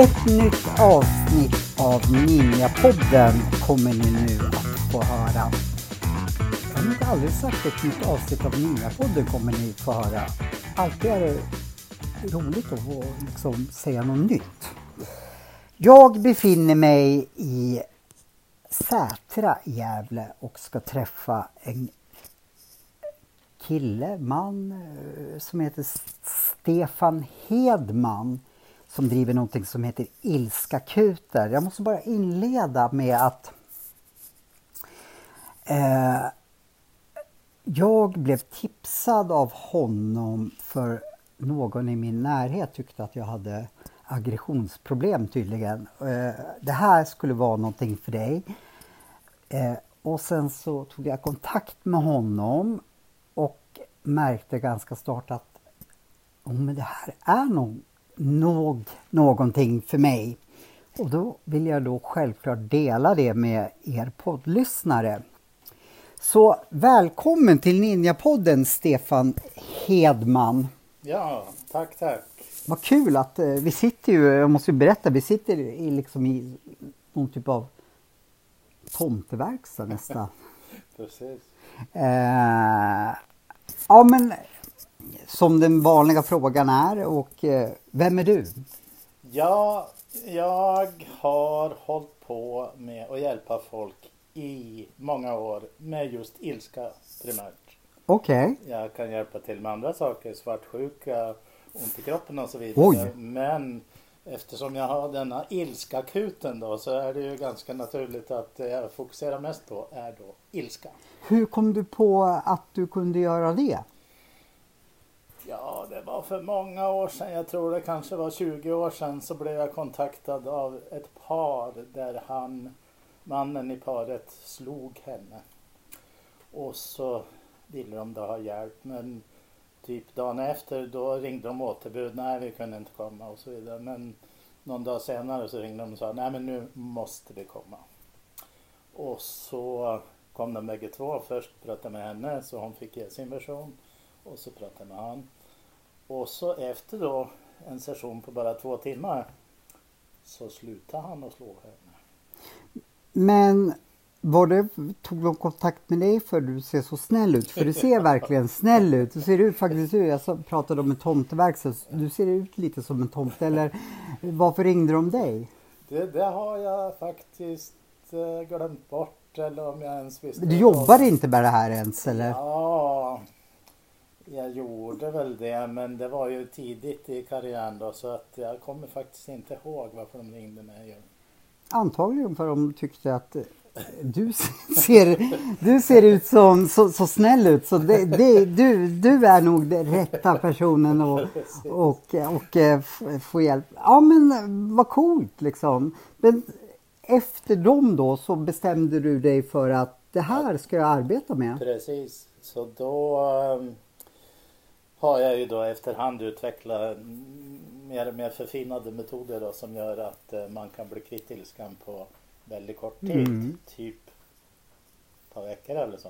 Ett nytt avsnitt av Ninjapodden kommer ni nu att få höra. Jag har inte aldrig sagt ett nytt avsnitt av Ninjapodden kommer ni få höra. Alltid är det roligt att få liksom säga något nytt. Jag befinner mig i Sätra i Gävle och ska träffa en kille, man eh, som heter Stefan Hedman som driver någonting som heter Ilskakuter. Jag måste bara inleda med att eh, jag blev tipsad av honom för någon i min närhet tyckte att jag hade aggressionsproblem tydligen. Eh, det här skulle vara någonting för dig. Eh, och sen så tog jag kontakt med honom och märkte ganska snart att oh, men det här är nog, nog någonting för mig. Och då vill jag då självklart dela det med er poddlyssnare. Så välkommen till Ninjapodden Stefan Hedman. Ja, tack, tack. Vad kul att eh, vi sitter ju, jag måste ju berätta, vi sitter i, liksom i någon typ av tomteverkstad nästan. Precis. Eh, ja men som den vanliga frågan är och eh, vem är du? Ja, jag har hållit på med att hjälpa folk i många år med just ilska primärt. Okej, Jag kan hjälpa till med andra saker, svartsjuka, ont i kroppen och så vidare. Oj. Men eftersom jag har denna ilskakuten då så är det ju ganska naturligt att det jag fokuserar mest på är då ilska. hur kom du på att du kunde göra det? Ja, det var för många år sedan. Jag tror det kanske var 20 år sedan så blev jag kontaktad av ett par där han, mannen i paret, slog henne. Och så ville de då ha hjälp men typ dagen efter då ringde de återbud. Nej, vi kunde inte komma och så vidare. Men någon dag senare så ringde de och sa nej men nu måste vi komma. Och så kom de bägge två. Först pratade med henne så hon fick ge sin version. Och så pratade med han. Och så efter då en session på bara två timmar så slutade han att slå henne. Men var det, tog de kontakt med dig för du ser så snäll ut? För du ser verkligen snäll ut. Du ser ut faktiskt ut, jag pratade om en tomteverkstad, du ser ut lite som en tomte. Eller varför ringde de dig? Det, det har jag faktiskt eh, glömt bort eller om jag ens visste. Du jobbar inte med det här ens eller? Ja, jag gjorde väl det men det var ju tidigt i karriären då så att jag kommer faktiskt inte ihåg varför de ringde mig. Antagligen för de tyckte att du ser, du ser ut som så, så snäll ut så det, det, du, du är nog den rätta personen att och, och, eh, få hjälp. Ja men eh, vad coolt liksom. Men efter dem då så bestämde du dig för att det här ska jag arbeta med. Precis, så då ehm, har jag ju då efterhand utvecklat mer och mer förfinade metoder då, som gör att eh, man kan bli kvitt ilskan på väldigt kort tid. Mm. Typ ett par veckor eller så.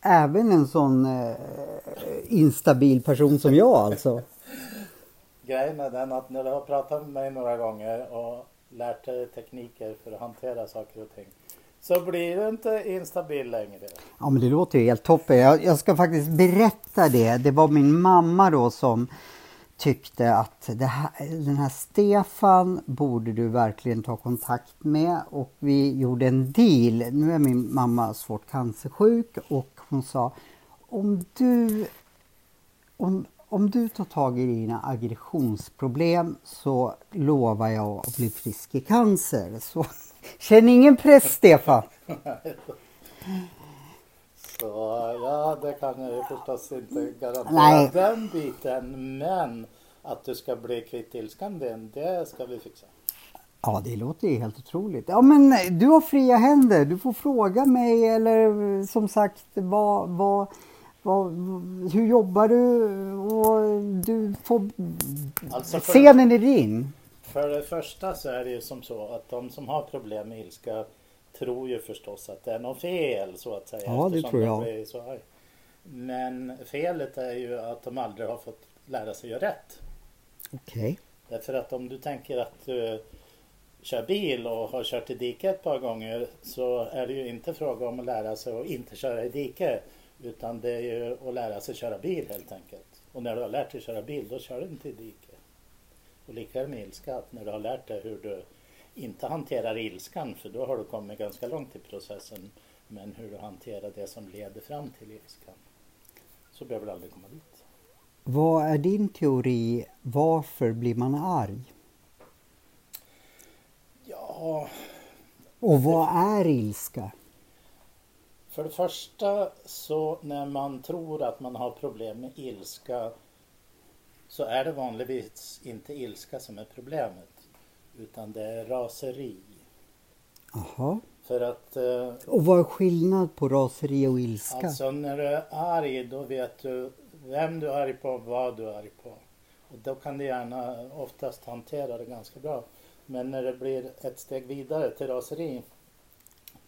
Även en sån eh, instabil person som jag alltså. Grejen är den att när du har pratat med mig några gånger och lärt dig tekniker för att hantera saker och ting så blir du inte instabil längre. Ja men det låter ju helt toppen. Jag, jag ska faktiskt berätta det. Det var min mamma då som tyckte att här, den här Stefan borde du verkligen ta kontakt med och vi gjorde en deal. Nu är min mamma svårt cancersjuk och hon sa om du om, om du tar tag i dina aggressionsproblem så lovar jag att bli frisk i cancer. Så känn ingen press Stefan. Så ja, det kan jag ju förstås inte garantera Nej. den biten. Men att du ska bli kvitt ilskan, det, det ska vi fixa. Ja, det låter ju helt otroligt. Ja, men eh, du har fria händer. Du får fråga mig eller eh, som sagt vad, vad, Vad, hur jobbar du? Och du får... Alltså för- Scenen är din. För det första så är det ju som så att de som har problem med ilska tror ju förstås att det är något fel så att säga. Ja, det tror jag. Men felet är ju att de aldrig har fått lära sig göra rätt. Okej. Därför att om du tänker att du kör bil och har kört i diket ett par gånger så är det ju inte fråga om att lära sig att inte köra i diket. Utan det är ju att lära sig köra bil helt enkelt. Och när du har lärt dig köra bil då kör du inte i diket. Och lika med ilska, att när du har lärt dig hur du inte hanterar ilskan för då har du kommit ganska långt i processen. Men hur du hanterar det som leder fram till ilskan. Så behöver du aldrig komma dit. Vad är din teori? Varför blir man arg? Ja, Och vad är ilska? För det första så när man tror att man har problem med ilska så är det vanligtvis inte ilska som är problemet utan det är raseri. Jaha. För att eh, Och vad är skillnad på raseri och ilska? alltså när du är arg då vet du vem du är arg på vad du är arg på. Och då kan du gärna oftast hantera det ganska bra. Men när det blir ett steg vidare till raseri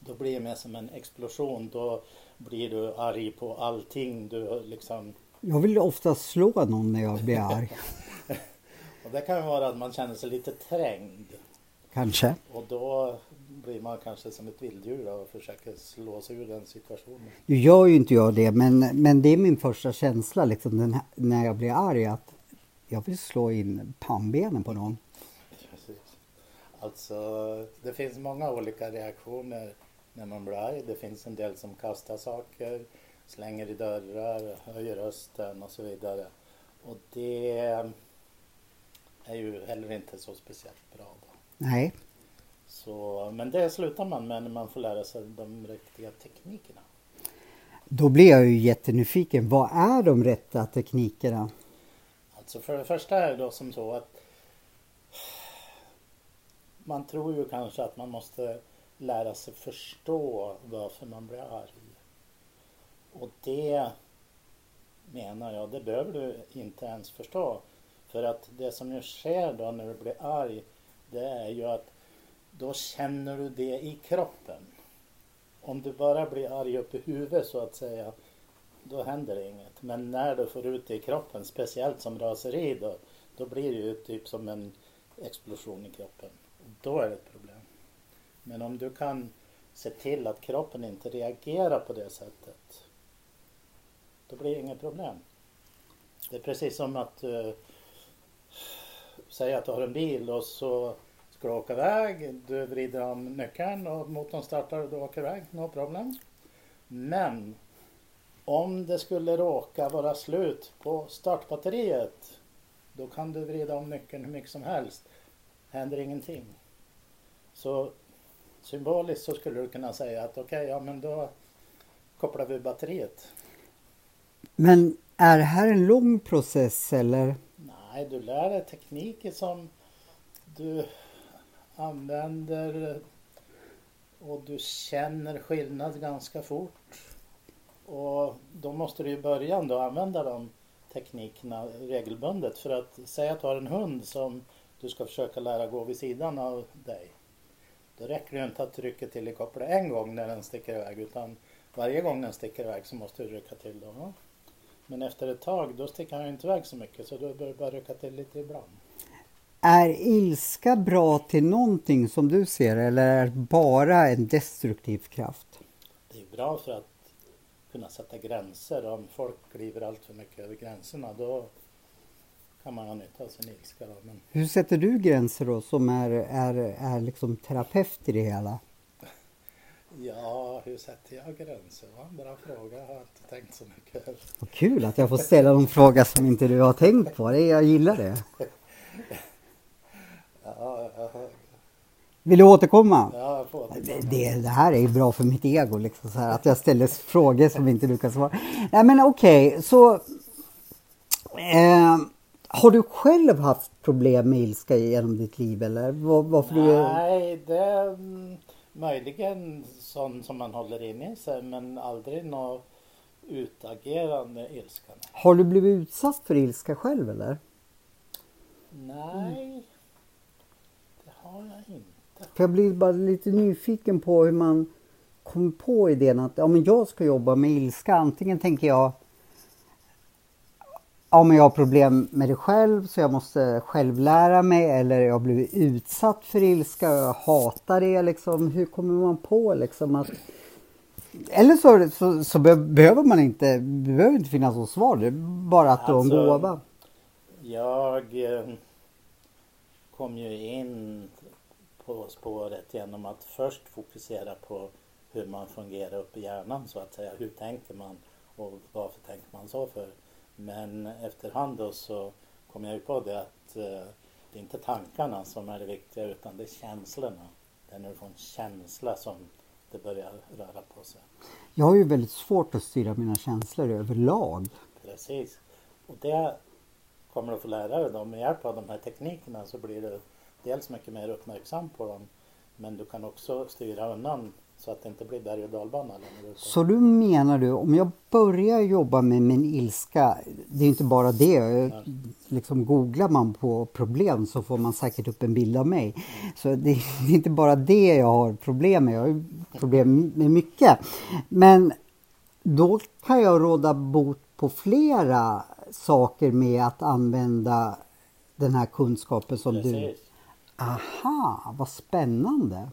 då blir det mer som en explosion. Då blir du arg på allting. Du liksom, Jag vill ofta slå någon när jag blir arg. och det kan vara att man känner sig lite trängd. Kanske. Och då blir man kanske som ett vilddjur och försöker slå sig ur den situationen. Nu gör ju inte jag det, men, men det är min första känsla liksom, den när jag blir arg att jag vill slå in pannbenen på någon. Precis. Alltså, det finns många olika reaktioner när man blir arg. Det finns en del som kastar saker, slänger i dörrar, höjer rösten och så vidare. Och det är ju heller inte så speciellt bra. Då. Nej. Så, men det slutar man med när man får lära sig de riktiga teknikerna. Då blir jag ju jättenyfiken. Vad är de rätta teknikerna? Alltså för det första är det då som så att man tror ju kanske att man måste lära sig förstå varför man blir arg. Och det menar jag, det behöver du inte ens förstå. För att det som ju sker då när du blir arg, det är ju att då känner du det i kroppen. Om du bara blir arg upp i huvudet så att säga, då händer det inget. Men när du får ut det i kroppen, speciellt som raseri då, då blir det ju typ som en explosion i kroppen. Då är det ett problem. Men om du kan se till att kroppen inte reagerar på det sättet, då blir det inget problem. Det är precis som att uh, säga att du har en bil och så ska du åka iväg. Du vrider om nyckeln och motorn startar och du åker iväg. No problem. Men om det skulle råka vara slut på startbatteriet då kan du vrida om nyckeln hur mycket som helst. Händer ingenting. Så symboliskt så skulle du kunna säga att okej, okay, ja men då kopplar vi batteriet. Men är det här en lång process eller? Nej, du lär dig tekniker som du använder och du känner skillnad ganska fort. Och då måste du i början då använda de teknikerna regelbundet. För att säga att du har en hund som du ska försöka lära gå vid sidan av dig. Då räcker det inte att trycka till i kopplet en gång när den sticker iväg utan varje gång den sticker iväg så måste du rycka till då. Men efter ett tag då sticker han inte iväg så mycket så då bör du bara rycka till lite ibland. Är ilska bra till någonting som du ser eller är det bara en destruktiv kraft? Det är bra för att kunna sätta gränser. Om folk kliver allt för mycket över gränserna då kan man ha nytta av sin ilska. Då. Men Hur sätter du gränser då som är, är, är liksom terapeut i det hela? Ja, hur sätter jag gränser? Ja, en bra fråga. Jag har inte tänkt så mycket. Vad kul att jag får ställa någon fråga som inte du har tänkt på. Det, jag gillar det. Ja, jag, Vill du återkomma? ja, jag får Det, det, det här är ju bra för mitt ego, liksom, så här, att jag ställer frågor som inte du kan svara. Nej men okej, så... Eh, har du själv haft problem med ilska genom ditt liv eller var, varför du... Nej, det är mm, möjligen sånt som man håller inne i sig men aldrig något utagerande ilska. Har du blivit utsatt för ilska själv eller? Nej, det har jag inte. För jag blir bara lite nyfiken på hur man kom på idén att ja, men jag ska jobba med ilska. Antingen tänker jag ja, men jag har problem med det själv så jag måste själv lära mig eller jag har blivit utsatt för ilska och jag hatar det. Liksom. Hur kommer man på liksom att eller så, så, så be behöver man inte, det behöver inte finnas något svar. Det är bara att du har en Alltså, gåva. Jag eh, kom ju in på spåret genom att först fokusera på hur man fungerar upp i hjärnan så att säga. Hur tänker man och varför tänker man så för? Men efterhand då så kom jag ju på det att eh, det är inte tankarna som är det viktiga utan det är känslorna. Det är när du får en känsla som det börjar röra på sig. Jag har ju väldigt svårt att styra mina känslor överlag. Precis. Och det kommer du att få lära dig då med hjälp av de här teknikerna så blir du dels mycket mer uppmärksam på dem men du kan också styra undan så att det inte blir berg och dalbana längre. Så du menar du, om jag börjar jobba med min ilska, det är inte bara det, liksom googlar man på problem så får man säkert upp en bild av mig. Så det, det är inte bara det jag har problem med, jag har problem med mycket. Men då kan jag råda bot på flera saker med att använda den här kunskapen som du... Precis. Aha, vad spännande!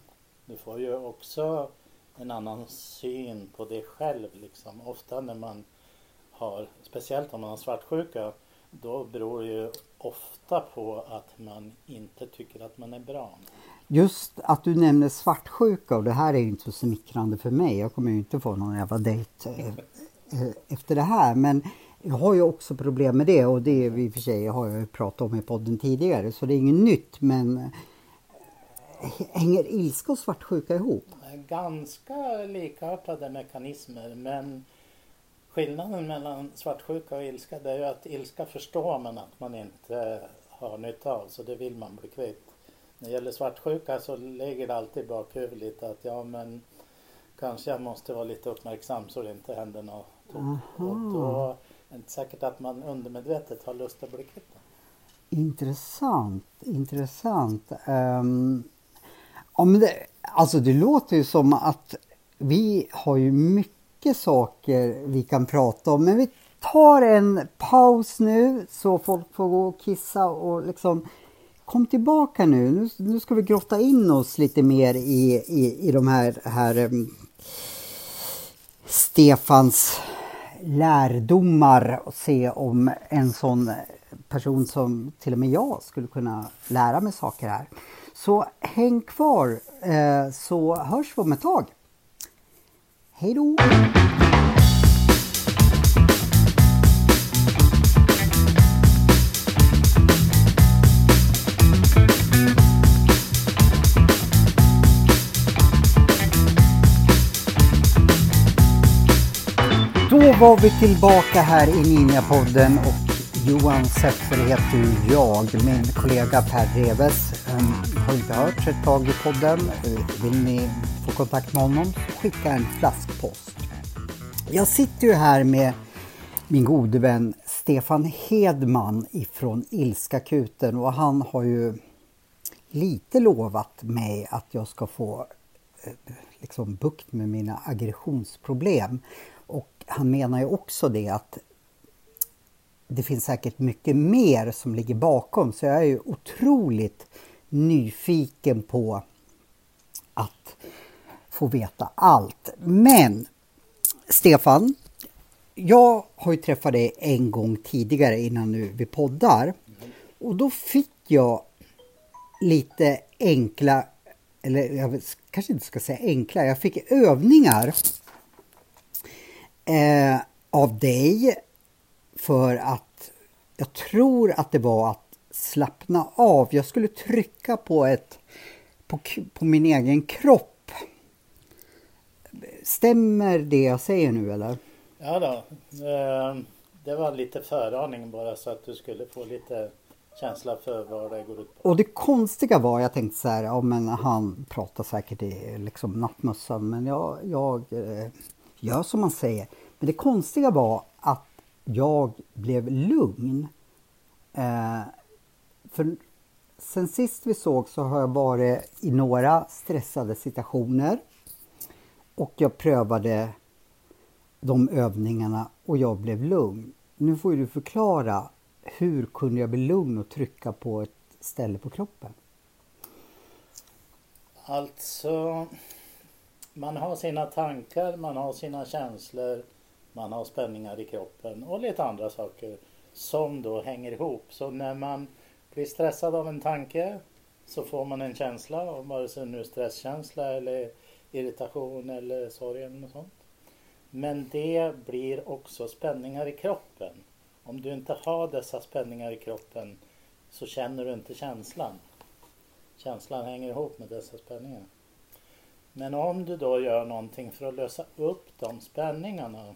Du får ju också en annan syn på det själv liksom. Ofta när man har, speciellt om man har svartsjuka, då beror det ju ofta på att man inte tycker att man är bra. Just att du nämner svartsjuka och det här är ju inte så smickrande för mig. Jag kommer ju inte få någon jävla dejt eh, eh, efter det här. Men jag har ju också problem med det och det i och för sig har jag ju pratat om i podden tidigare så det är inget nytt men eh, hänger ilska och svartsjuka ihop? Ganska likartade mekanismer men skillnaden mellan svartsjuka och ilska det är ju att ilska förstår man att man inte har nytta av så det vill man bli kvitt. När det gäller svartsjuka så ligger det alltid i bakhuvudet att ja men kanske jag måste vara lite uppmärksam så det inte händer något. Och då är det inte säkert att man undermedvetet har lust att bli kvitt. Intressant, intressant. Um, ja, men det, alltså det låter ju som att vi har ju mycket saker vi kan prata om men vi tar en paus nu så folk får gå och kissa och liksom kom tillbaka nu. Nu, nu ska vi grotta in oss lite mer i, i, i de här, här um, Stefans lärdomar och se om en sån person som till och med jag skulle kunna lära mig saker här. Så häng kvar eh, så hörs vi om ett tag. Hej då! Då var vi tillbaka här i Ninjapodden och Johan Seffer heter ju jag. Min kollega Per Reves ehm, har inte hört ett tag i podden. Vill ni få kontakt med honom skicka en flaskpost. Jag sitter ju här med min gode vän Stefan Hedman ifrån Ilskakuten och han har ju lite lovat mig att jag ska få eh, liksom bukt med mina aggressionsproblem. Och han menar ju också det att det finns säkert mycket mer som ligger bakom så jag är ju otroligt nyfiken på att få veta allt. Men Stefan, jag har ju träffat dig en gång tidigare innan nu vi poddar och då fick jag lite enkla, eller jag kanske inte ska säga enkla, jag fick övningar eh, av dig för att jag tror att det var att slappna av. Jag skulle trycka på ett på, på min egen kropp. Stämmer det jag säger nu eller? Ja då. Eh, det var lite föraning bara så att du skulle få lite känsla för vad det går ut på. Och det konstiga var, jag tänkte så här, ja men han pratar säkert i liksom nattmössan men jag, jag eh, gör som man säger. Men det konstiga var att jag blev lugn. Eh, för sen sist vi såg så har jag varit i några stressade situationer. Och jag prövade de övningarna och jag blev lugn. Nu får du förklara, hur kunde jag bli lugn och trycka på ett ställe på kroppen? Alltså, man har sina tankar, man har sina känslor, man har spänningar i kroppen och lite andra saker som då hänger ihop. Så när man blir stressad av en tanke så får man en känsla, om vare sig nu stresskänsla eller irritation eller sorg eller något sånt. Men det blir också spänningar i kroppen. Om du inte har dessa spänningar i kroppen så känner du inte känslan. Känslan hänger ihop med dessa spänningar. Men om du då gör någonting för att lösa upp de spänningarna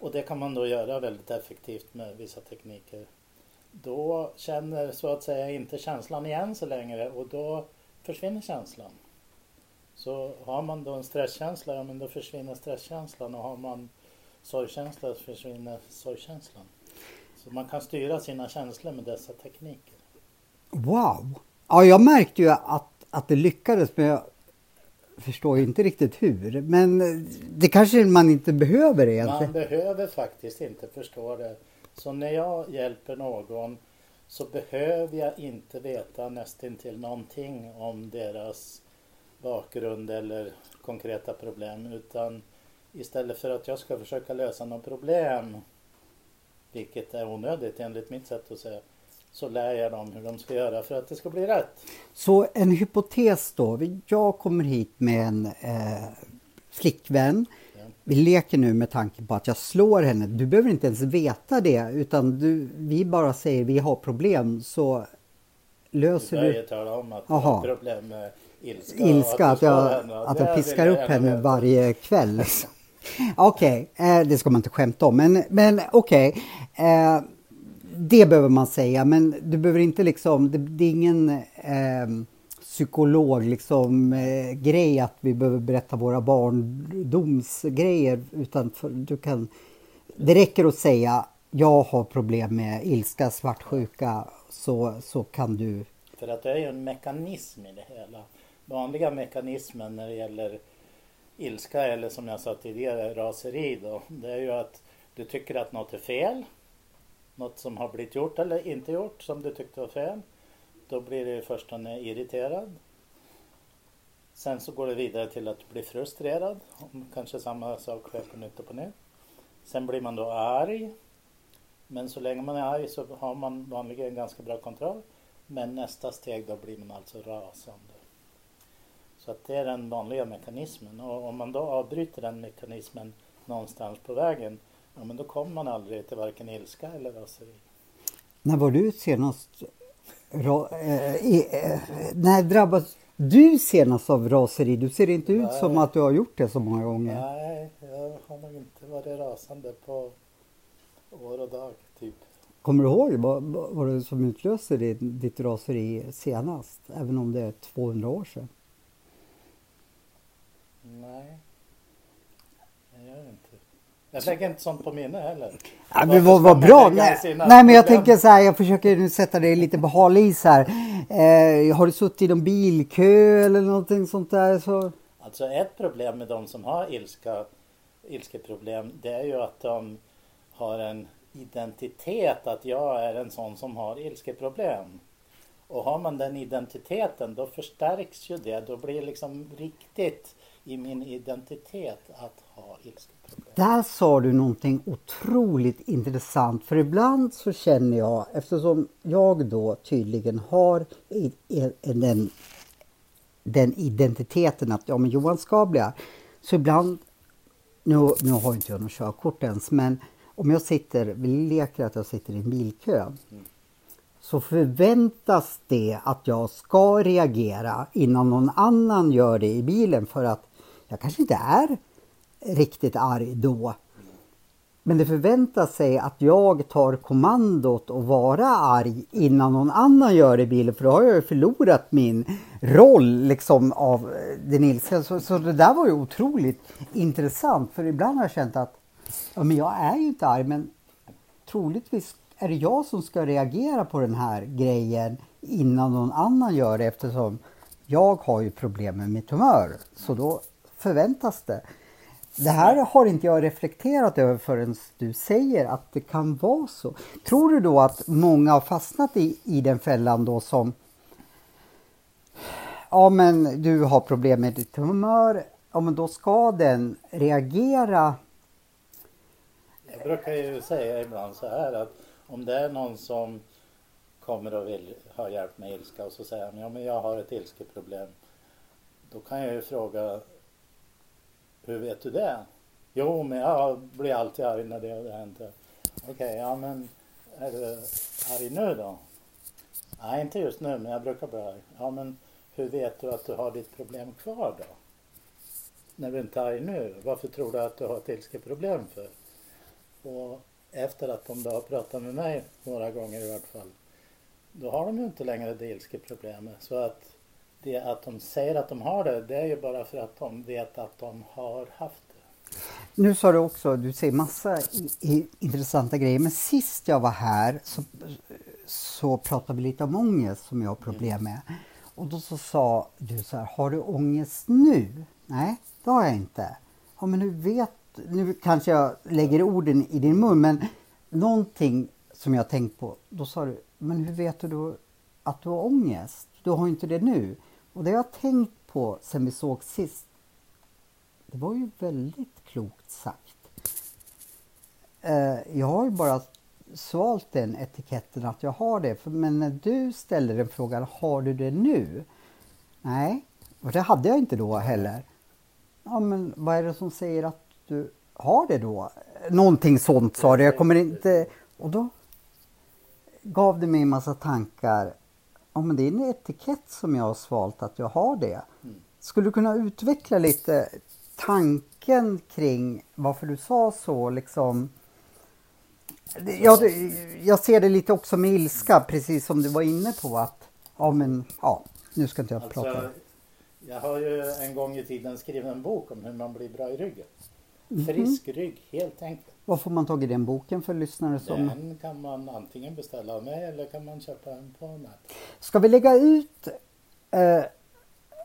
och det kan man då göra väldigt effektivt med vissa tekniker. Då känner så att säga inte känslan igen så längre och då försvinner känslan. Så har man då en stresskänsla, ja men då försvinner stresskänslan och har man sorgkänsla så försvinner sorgkänslan. Så man kan styra sina känslor med dessa tekniker. Wow! Ja, jag märkte ju att, att det lyckades men jag förstår inte riktigt hur. Men det kanske man inte behöver egentligen. Man behöver faktiskt inte förstå det. Så när jag hjälper någon så behöver jag inte veta nästintill någonting om deras bakgrund eller konkreta problem utan istället för att jag ska försöka lösa något problem, vilket är onödigt enligt mitt sätt att säga, så lär jag dem hur de ska göra för att det ska bli rätt. Så en hypotes då. Jag kommer hit med en eh, flickvän. Vi leker nu med tanken på att jag slår henne. Du behöver inte ens veta det utan du, vi bara säger vi har problem så löser du... Jag talar om att jag har problem med ilska. Ilska, att, att jag, att jag piskar upp henne varje kväll. okej, okay, eh, det ska man inte skämta om. Men, men okej. Okay. Eh, det behöver man säga, men du behöver inte liksom, det, det är ingen eh, psykolog liksom eh, grej att vi behöver berätta våra barndomsgrejer utan för, du kan, det räcker att säga jag har problem med ilska, svartsjuka så, så kan du... För att det är ju en mekanism i det hela. Vanliga mekanismen när det gäller ilska eller som jag sa tidigare raseri då, det är ju att du tycker att något är fel något som har blivit gjort eller inte gjort som du tyckte var fel. Då blir du i första hand irriterad. Sen så går det vidare till att bli frustrerad. Om kanske samma sak sker på nytt och på nytt. Sen blir man då arg. Men så länge man är arg så har man vanligen ganska bra kontroll. Men nästa steg då blir man alltså rasande. Så att det är den vanliga mekanismen och om man då avbryter den mekanismen någonstans på vägen ja, men då kommer man aldrig till varken ilska eller raseri. När var du senast ra, äh, äh, när drabbas du senast av raseri? Du ser inte ut Nej. som att du har gjort det så många gånger. Nej, jag har nog inte varit rasande på år och dag, typ. Kommer du ihåg vad, vad det som utlöste ditt, ditt raseri senast? Även om det är 200 år sedan? Nej. Jag lägger inte sånt på minne heller. Ja, men vad, vad bra! Nej, nej, men jag tänker så här, jag försöker nu sätta dig lite på hal is här. Eh, har du suttit i någon bilkö eller någonting sånt där? Så... Alltså ett problem med de som har ilska, ilskeproblem det är ju att de har en identitet att jag är en sån som har ilskeproblem. Och har man den identiteten då förstärks ju det. Då blir det liksom riktigt i min identitet att ha ilskeproblem. Där sa du någonting otroligt intressant för ibland så känner jag eftersom jag då tydligen har den, den identiteten att ja men Johan ska bli här. så ibland nu, nu har inte jag något körkort ens men om jag sitter, vi leker att jag sitter i en bilkö mm så förväntas det att jag ska reagera innan någon annan gör det i bilen för att jag kanske inte är riktigt arg då. Men det förväntas sig att jag tar kommandot och vara arg innan någon annan gör det i bilen för då har jag ju förlorat min roll liksom av eh, den ilska. Så, så det där var ju otroligt intressant för ibland har jag känt att Ja, men jag är ju inte arg, men troligtvis är det jag som ska reagera på den här grejen innan någon annan gör det eftersom jag har ju problem med mitt humör. Så då förväntas det. Det här har inte jag reflekterat över förrän du säger att det kan vara så. Tror du då att många har fastnat i, i den fällan då som Ja men du har problem med ditt humör. Ja men då ska den reagera. Jag brukar ju säga ibland så här att om det är någon som kommer och vill ha hjälp med ilska och så säger han ja men jag har ett ilskeproblem. Då kan jag ju fråga hur vet du det? Jo, men jag blir alltid arg när det händer. Okej, okay, ja men är du arg nu då? Nej, inte just nu, men jag brukar bli arg. Ja, men hur vet du att du har ditt problem kvar då? När du inte är arg nu, varför tror du att du har ett ilskeproblem för? Och efter att de då har pratat med mig några gånger i vart fall, då har de ju inte längre det ilskeproblemet. Så att det att de säger att de har det, det är ju bara för att de vet att de har haft det. Nu sa du också, du säger massa i, i, intressanta grejer, men sist jag var här så, så pratade vi lite om ångest som jag har problem med. Och då så sa du så här, har du ångest nu? Nej, det har jag inte. Ja, men nu vet, nu kanske jag lägger orden i din mun, men någonting som jag tänkt på, då sa du, men hur vet du då att du har ångest? Du har inte det nu. Och det har jag tänkt på sen vi såg sist. Det var ju väldigt klokt sagt. Eh, jag har ju bara svalt den etiketten att jag har det. Men när du ställer den frågan, har du det nu? Nej, och det hade jag inte då heller. Ja, men vad är det som säger att du har det då? Någonting sånt sa du. Jag kommer inte... Och då gav det mig en massa tankar ja, men det är en etikett som jag har svalt att jag har det. Skulle du kunna utveckla lite tanken kring varför du sa så? Liksom, jag, jag ser det lite också med ilska, precis som du var inne på att ja men ja, nu ska inte jag alltså, prata. Jag har ju en gång i tiden skrivit en bok om hur man blir bra i ryggen. Mhm. Frisk rygg, helt enkelt. Var får man tag i den boken för lyssnare som... Den kan man antingen beställa av mig eller kan man köpa den på nätet. Ska vi lägga ut eh,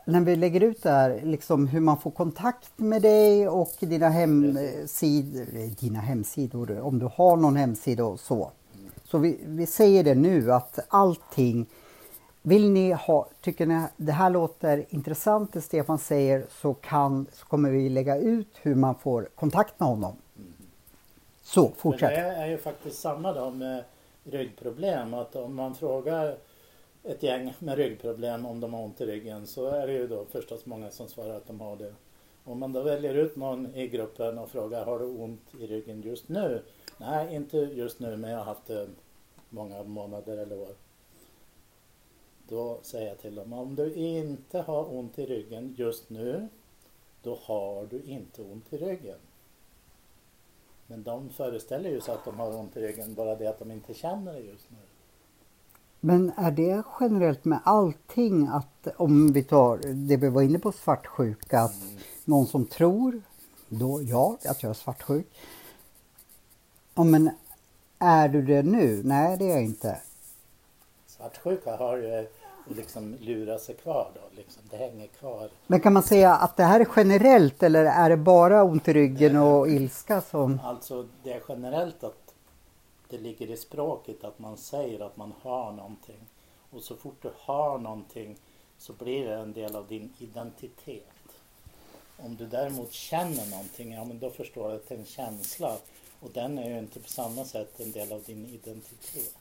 när vi lägger ut det här, liksom hur man får kontakt med dig och dina, hemsidor, dina hemsidor, om du har någon hemsida och så. Mm. Så vi, vi säger det nu att allting vill ni ha, tycker ni det här låter intressant det Stefan säger så, kan, så kommer vi lägga ut hur man får kontakt med honom. Så, fortsätt. det är ju faktiskt samma då med ryggproblem. Att om man frågar ett gäng med ryggproblem om de har ont i ryggen så är det ju då förstås många som svarar att de har det. Om man då väljer ut någon i gruppen och frågar har du ont i ryggen just nu? Nej, inte just nu men jag har haft det många månader eller år. Då säger jag till dem, om du inte har ont i ryggen just nu, då har du inte ont i ryggen. Men de föreställer ju sig att de har ont i ryggen, bara det att de inte känner det just nu. Men är det generellt med allting att om vi tar det vi var inne på svartsjuka, att mm. någon som tror, då ja, att jag är svartsjuk. Ja men är du det nu? Nej det är jag inte. Svartsjuka har ju liksom lurat sig kvar då, liksom. det hänger kvar. Men kan man säga att det här är generellt eller är det bara ont i ryggen och ilska som? Alltså det är generellt att det ligger i språket att man säger att man har någonting. Och så fort du har någonting så blir det en del av din identitet. Om du däremot känner någonting, ja men då förstår du att det är en känsla. Och den är ju inte på samma sätt en del av din identitet.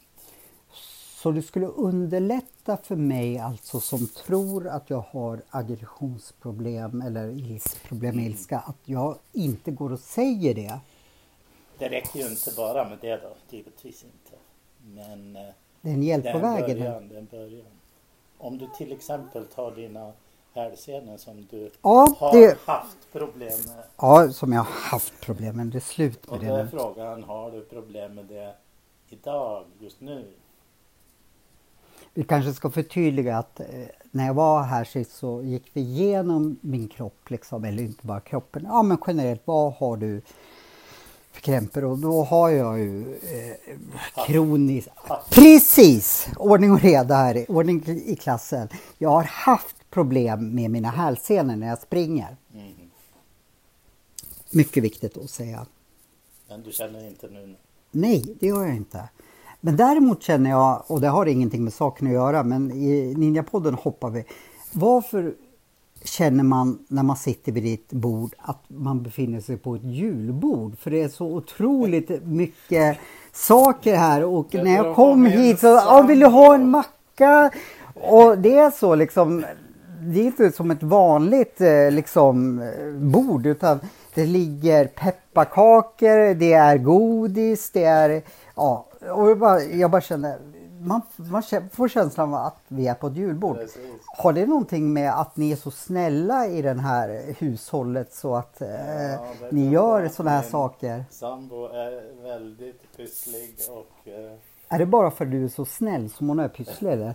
Så det skulle underlätta för mig alltså som tror att jag har aggressionsproblem eller problem med ilska att jag inte går och säger det. Det räcker ju inte bara med det då, givetvis inte. Men eh, det är en hjälp på vägen. Början, det är en början. Om du till exempel tar dina hälsenor som du ja, har det... haft problem med. Ja, som jag har haft problem med. Det är slut med Och då är frågan, har du problem med det idag, just nu? Vi kanske ska förtydliga att eh, när jag var här sist så gick vi igenom min kropp, liksom, eller inte bara kroppen, ja men generellt, vad har du krämpor och då har jag ju eh, kroniskt... Precis! Ordning och reda här, ordning i klassen. Jag har haft problem med mina hälsenor när jag springer. Mm. Mycket viktigt att säga. Men du känner inte nu? Nej, det gör jag inte. Men däremot känner jag, och det har ingenting med saken att göra, men i Ninjapodden hoppar vi. Varför känner man när man sitter vid ditt bord att man befinner sig på ett julbord? För det är så otroligt mycket saker här och när jag kom hit så, ja, vill du ha en macka? Och det är så liksom, det är inte som ett vanligt eh, liksom bord utan det ligger pepparkakor, det är godis, det är ja, och jag bara, jag bara känner, man, man får känslan av att vi är på ett julbord. Precis. Har det någonting med att ni är så snälla i det här hushållet så att eh, ja, ni gör sådana här saker? Sambo är väldigt pysslig och... Eh... Är det bara för att du är så snäll som hon är pysslig eller?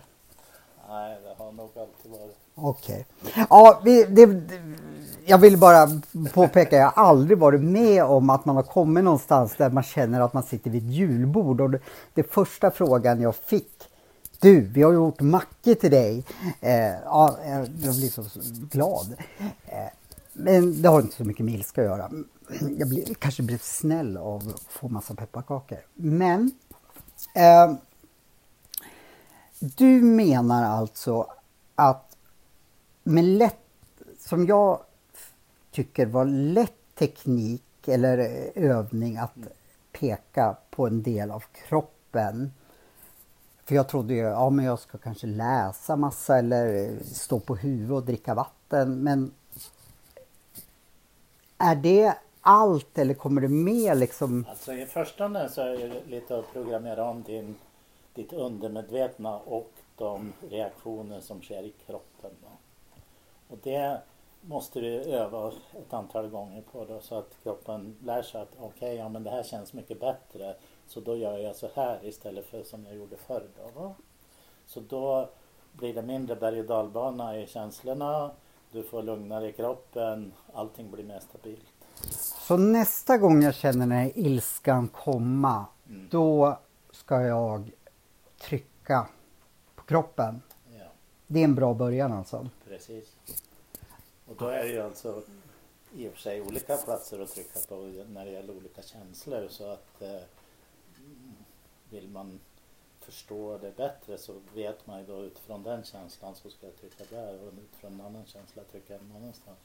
Nej, det har nog alltid varit. Okej. Okay. Ja, vi, det, jag vill bara påpeka, jag har aldrig varit med om att man har kommit någonstans där man känner att man sitter vid ett julbord. Och det, det första frågan jag fick, du, vi har gjort mackor till dig. Eh, ja, eh, jag blir så glad. Eh, men det har inte så mycket med ilska att göra. Jag blir, kanske blev snäll av att få massa pepparkakor. Men eh, du menar alltså att med lätt, som jag tycker var lätt teknik eller eh, övning att peka på en del av kroppen. För jag trodde ju, ja men jag ska kanske läsa massa eller eh, stå på huvudet och dricka vatten. Men är det allt eller kommer det med liksom? Alltså i första hand så är det lite att programmera om din, ditt undermedvetna och de reaktioner som sker i kroppen. Då. Och det måste du öva ett antal gånger på då, så att kroppen lär sig att okej, okay, ja men det här känns mycket bättre. Så då gör jag så här istället för som jag gjorde förr. Då. Så då blir det mindre berg och dalbana i känslorna. Du får lugnare i kroppen. Allting blir mer stabilt. Så nästa gång jag känner den här ilskan komma, mm. då ska jag trycka på kroppen? Ja. Det är en bra början alltså? Precis. Och då är det ju alltså i och för sig olika platser att trycka på när det gäller olika känslor så att eh, vill man förstå det bättre så vet man ju då utifrån den känslan så ska jag trycka där och utifrån en annan känsla trycka någon annanstans.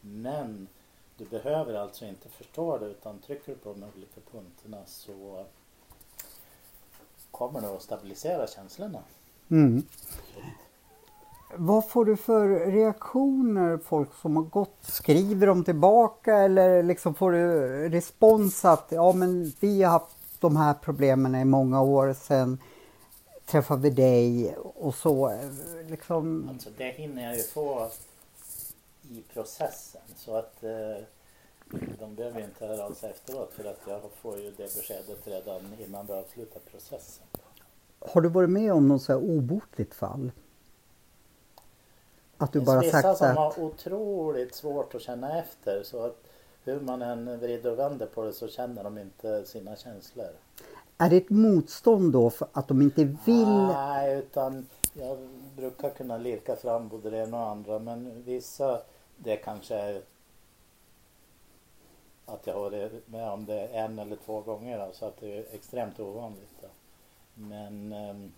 Men du behöver alltså inte förstå det utan trycker du på de olika punkterna så kommer det att stabilisera känslorna. Mm. Vad får du för reaktioner folk som har gått? Skriver de tillbaka eller liksom får du respons att ja men vi har haft de här problemen i många år sedan träffade vi dig och så liksom? Alltså det hinner jag ju få i processen så att eh, de behöver inte höra av sig efteråt för att jag får ju det beskedet redan innan vi avslutar processen. Har du varit med om något så här obotligt fall? Att du bara vissa sagt som att... har otroligt svårt att känna efter så att hur man än vrider och vänder på det så känner de inte sina känslor. Är det ett motstånd då för att de inte vill? Nej, utan jag brukar kunna lirka fram både det ena och andra men vissa det kanske är att jag har varit med om det en eller två gånger så att det är extremt ovanligt. Men um,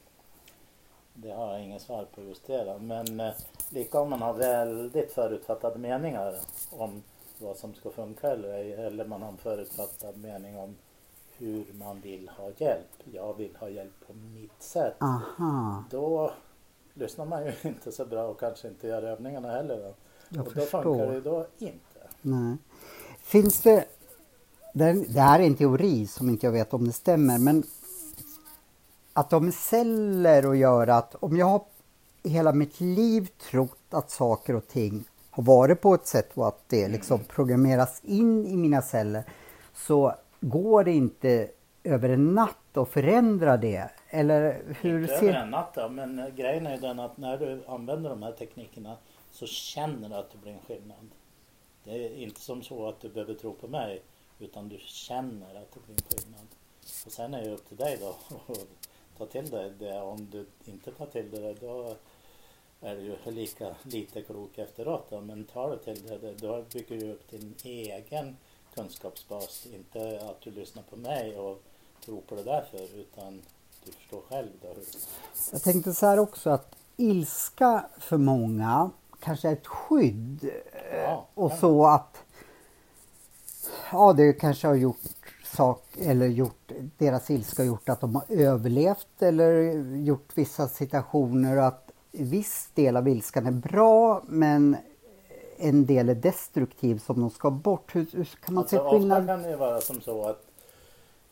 det har jag inget svar på just det. Då. Men eh, lika om man har väldigt förutfattade meningar om vad som ska funka eller ej. Eller man har en förutfattad mening om hur man vill ha hjälp. Jag vill ha hjälp på mitt sätt. Aha. Då lyssnar man ju inte så bra och kanske inte gör övningarna heller. Då. Jag och då funkar det då inte. Nej. Finns det, det här är en teori som inte jag vet om det stämmer, men att de med celler att göra. Att om jag har i hela mitt liv trott att saker och ting har varit på ett sätt och att det liksom programmeras in i mina celler så går det inte över en natt att förändra det. Eller hur inte ser... över en natt då, men grejen är den att när du använder de här teknikerna så känner du att det blir en skillnad. Det är inte som så att du behöver tro på mig Utan du känner att det blir en skillnad. Och sen är det upp till dig då ta till dig det. Om du inte tar till dig det då är du ju lika lite klok efteråt. Då. Men tar du till dig det då bygger du upp din egen kunskapsbas. Inte att du lyssnar på mig och tror på det därför utan du förstår själv. Då. Jag tänkte så här också att ilska för många kanske är ett skydd. Ja, och så att ja, det kanske har gjort sak eller gjort deras ilska gjort att de har överlevt eller gjort vissa situationer och att viss del av ilskan är bra men en del är destruktiv som de ska bort. Hur, hur kan man Alltså, se ofta skillnad? kan det vara som så att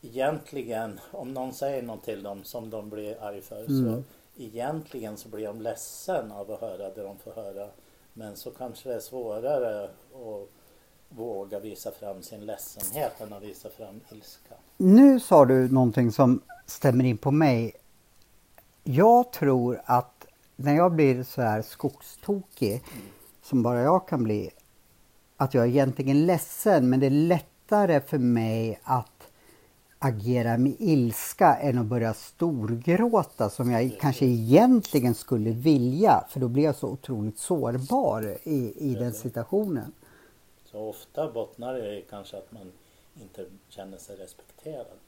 egentligen om någon säger något till dem som de blir arg för så Mm. egentligen så blir de ledsen av att höra det de får höra. Men så kanske det är svårare att våga visa fram sin ledsenhet än att visa fram ilska. Nu sa du någonting som stämmer in på mig. Jag tror att när jag blir så här skogstokig, som bara jag kan bli, att jag är egentligen ledsen men det är lättare för mig att agera med ilska än att börja storgråta som jag kanske egentligen skulle vilja för då blir jag så otroligt sårbar i, i den situationen. Så ofta bottnar det i kanske att man inte känner sig respekterad.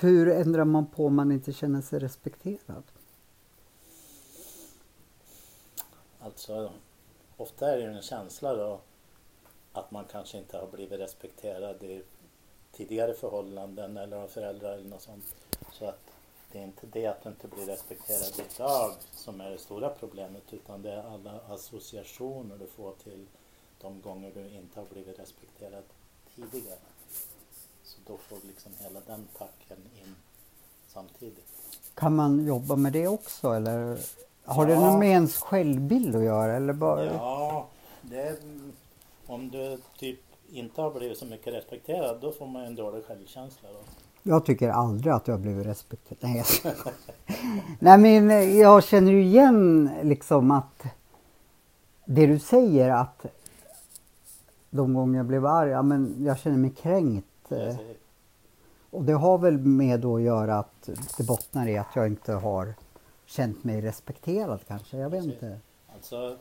Hur ändrar man på om man inte känner sig respekterad? Alltså ofta är det en känsla då att man kanske inte har blivit respekterad i tidigare förhållanden eller av föräldrar eller något sånt. Så att det är inte det att du inte blir respekterad idag som är det stora problemet utan det är alla associationer du får till de gånger du inte har blivit respekterad tidigare. Så då får liksom hela den packen in samtidigt. Kan man jobba med det också eller har det Ja. något med ens självbild att göra eller bara? Ja, det är, om du typ inte har blivit så mycket respekterad då får man en dålig självkänsla. Då. Jag tycker aldrig att jag har blivit respekterad. Nej, jag. Nej men jag känner ju igen liksom att det du säger att de gånger jag blev arg, ja, men jag känner mig kränkt. eh. Och det har väl med då att göra att det bottnar i att jag inte har känt mig respekterad kanske. Jag vet inte. Alltså,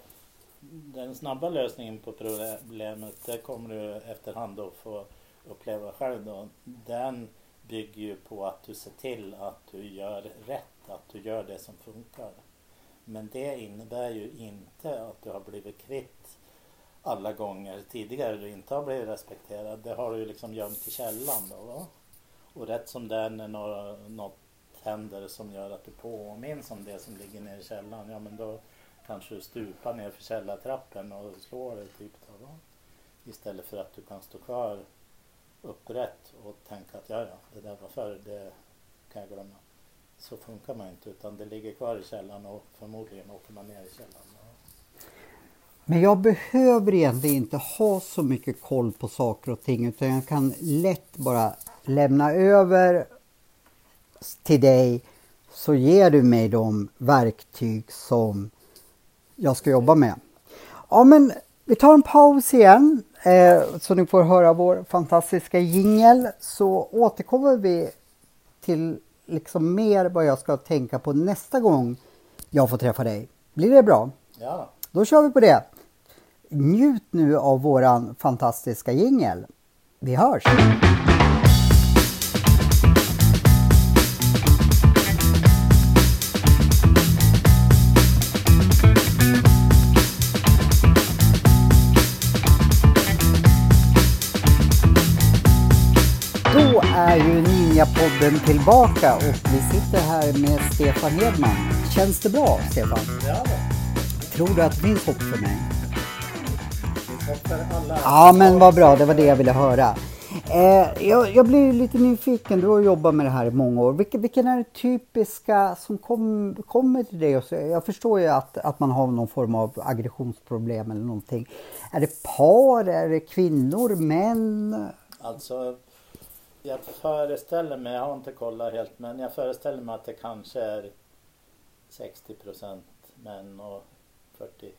den snabba lösningen på problemet det kommer du efterhand att få uppleva själv. Då. Den bygger ju på att du ser till att du gör rätt, att du gör det som funkar. Men det innebär ju inte att du har blivit kvitt alla gånger tidigare du inte har blivit respekterad. Det har du ju liksom gömt i källan då. Va? Och rätt som det är när något händer som gör att du påminns om det som ligger nere i källaren. Ja men då kanske du stupar ner för källartrappen och slår dig typ. Då, va? Istället för att du kan stå kvar upprätt och tänka att ja, ja, det där var förr, det kan jag glömma. Så funkar man inte utan det ligger kvar i källaren och förmodligen åker man ner i källaren. Men jag behöver egentligen inte ha så mycket koll på saker och ting utan jag kan lätt bara lämna över till dig så ger du mig de verktyg som jag ska jobba med. Ja men vi tar en paus igen eh, så ni får höra vår fantastiska jingel så återkommer vi till liksom mer vad jag ska tänka på nästa gång jag får träffa dig. Blir det bra? Ja, Då kör vi på det. Njut nu av våran fantastiska jingel. Vi hörs! Då är ju Ninjapodden tillbaka och vi sitter här med Stefan Hedman. Känns det bra Stefan? ja. Tror du att det finns hopp för mig? Alla. Ja men vad bra, det var det jag ville höra. Eh, jag, jag blir lite nyfiken, du har jobbat med det här i många år. Vilka, vilken är det typiska som kom, kommer till dig? Jag förstår ju att, att man har någon form av aggressionsproblem eller någonting. Är det par, är det kvinnor, män? Alltså, jag föreställer mig, jag har inte kollat helt, men jag föreställer mig att det kanske är 60% män och 40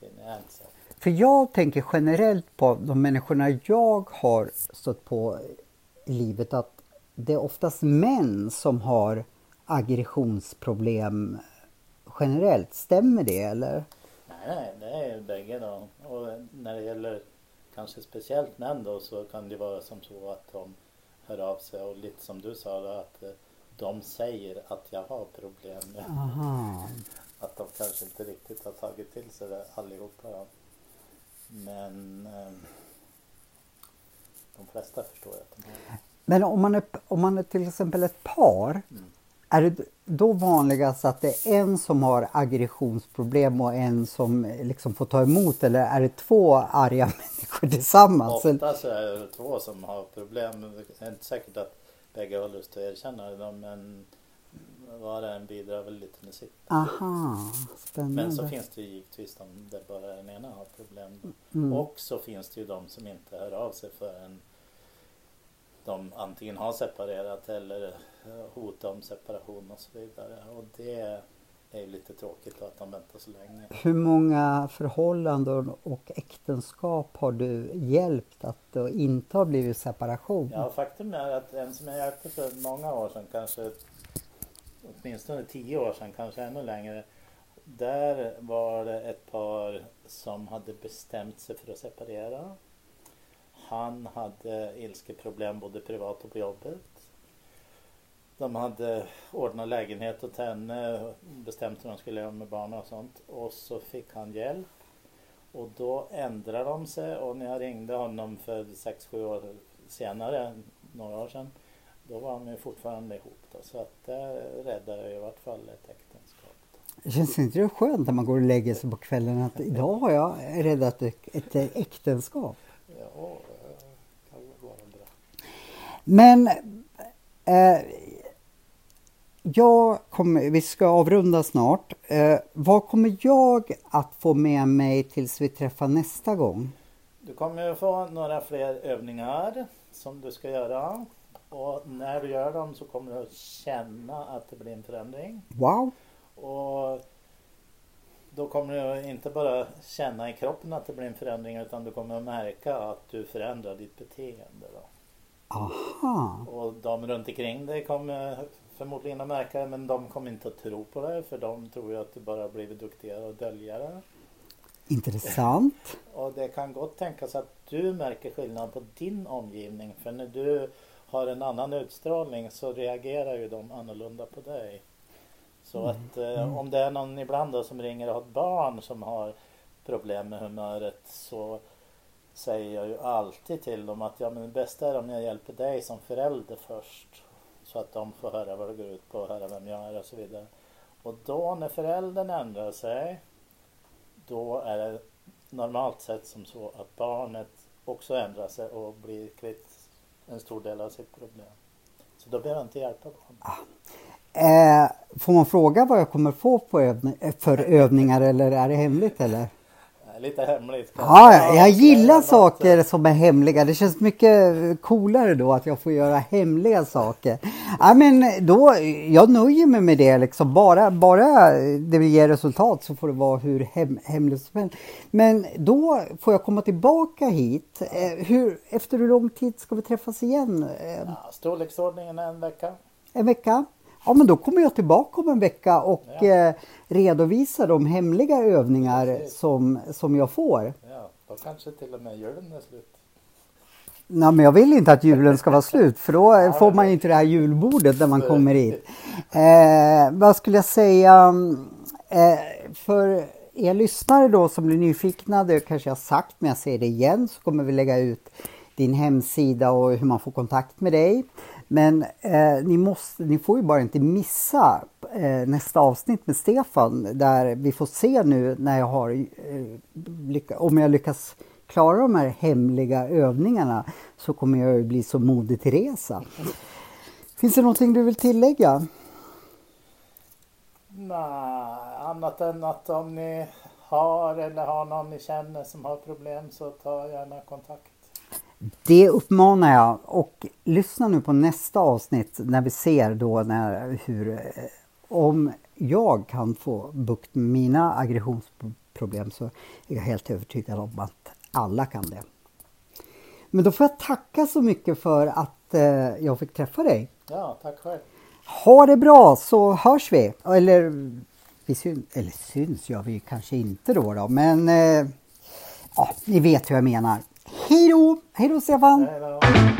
kvinnor. Jag är inte säker. För jag tänker generellt på de människorna jag har stött på i livet att det är oftast män som har aggressionsproblem generellt. Stämmer det eller? Nej, nej, det är bägge då. Och när det gäller kanske speciellt män då så kan det vara som så att de hör av sig och lite som du sa då, att eh, de säger att jag har problem. Aha. Att de kanske inte riktigt har tagit till sig det allihopa. Då. Men eh, de flesta förstår jag att de har. Men om man, är, om man är till exempel ett par, Mm. är det då vanligast att det är en som har aggressionsproblem och en som liksom får ta emot eller är det två arga människor tillsammans? Ofta så är det två som har problem. Det är inte säkert att bägge har lust att erkänna det men var och en bidrar väl lite med sitt. Aha, spännande. Men så finns det ju givetvis de där bara den ena har problem. Mm. Och så finst det ju de som inte hör av sig förrän de antingen har separerat eller hotar om separation och så vidare. Och det är ju lite tråkigt att de väntar så länge. Hur många förhållanden och äktenskap har du hjälpt att det inte har blivit separation? Ja, faktum är att en som jag hjälpte för många år sedan, kanske åtminstone tio år sedan, kanske ännu längre. Där var det ett par som hade bestämt sig för att separera. Han hade ilskeproblem både privat och på jobbet. De hade ordnat lägenhet åt henne, bestämt hur de skulle göra med barnen och sånt. Och så fick han hjälp. Och då ändrade de sig och när jag ringde honom för 6-7 år senare, några år sedan, då var de ju fortfarande ihop. Då. Så att där räddade jag i vart fall ett äktenskap. Då. Känns inte det skönt när man går och lägger sig på kvällen att idag har jag räddat ett, äktenskap? Ja, det kan vara bra. Men eh, jag kommer, vi ska avrunda snart. Eh, vad kommer jag att få med mig tills vi träffar nästa gång? Du kommer ju få några fler övningar som du ska göra. Och när du gör dem så kommer du att känna att det blir en förändring. Wow! Och då kommer du inte bara känna i kroppen att det blir en förändring utan du kommer att märka att du förändrar ditt beteende. Då. Aha! Och de runt omkring dig kommer förmodligen att märka det men de kommer inte att tro på det för de tror ju att du bara blivit duktigare och döljare. Intressant. Och det kan gott tänkas att du märker skillnad på din omgivning för när du har en annan utstrålning så reagerar ju de annorlunda på dig. Så att eh, om det är någon ibland då som ringer och har ett barn som har problem med humöret så säger jag ju alltid till dem att ja men det bästa är om jag hjälper dig som förälder först. Så att de får höra vad det går ut på och höra vem jag är och så vidare. Och då när föräldern ändrar sig då är det normalt sett som så att barnet också ändrar sig och blir kvitt en stor del av sitt problem. Så då behöver jag inte hjälpa barnet. Ah. Eh, får man fråga vad jag kommer få på övning, för övningar eller är det hemligt eller? Lite hemligt. Ja, jag gillar saker som är hemliga. Det känns mycket coolare då att jag får göra hemliga saker. Ja, men då, jag nöjer mig med det liksom. Bara, bara det ger resultat så får det vara hur hem, hemligt som helst. Men då får jag komma tillbaka hit. Eh, hur, efter hur lång tid ska vi träffas igen? Eh, Ja, storleksordningen en vecka. en vecka? Ja men då kommer jag tillbaka om en vecka och Ja. eh, redovisa de hemliga övningar som, som jag får. Ja, då kanske till och med julen är slut. Nej, men jag vill inte att julen ska vara slut för då får man inte det här julbordet när man kommer hit. Eh, vad skulle jag säga? Eh, för er lyssnare då som blir nyfikna, det kanske jag har sagt men jag säger det igen, så kommer vi lägga ut din hemsida och hur man får kontakt med dig. Men eh, ni, måste, ni får ju bara inte missa eh, nästa avsnitt med Stefan där vi får se nu när jag har, eh, om jag lyckas klara de här hemliga övningarna så kommer jag ju bli så modig Teresa. Finns det någonting du vill tillägga? Nej, annat än att om ni har eller har någon ni känner som har problem så ta gärna kontakt. Det uppmanar jag och lyssna nu på nästa avsnitt när vi ser då när, hur, eh, om jag kan få bukt med mina aggressionsproblem problem så är jag helt övertygad om att alla kan det. Men då får jag tacka så mycket för att eh, jag fick träffa dig. Ja, tack själv. Ha det bra så hörs vi. Eller, vi syns, eller syns gör vi kanske inte då, då men eh, ja, ni vet hur jag menar. Hej då! Hej då Stefan! Hej då.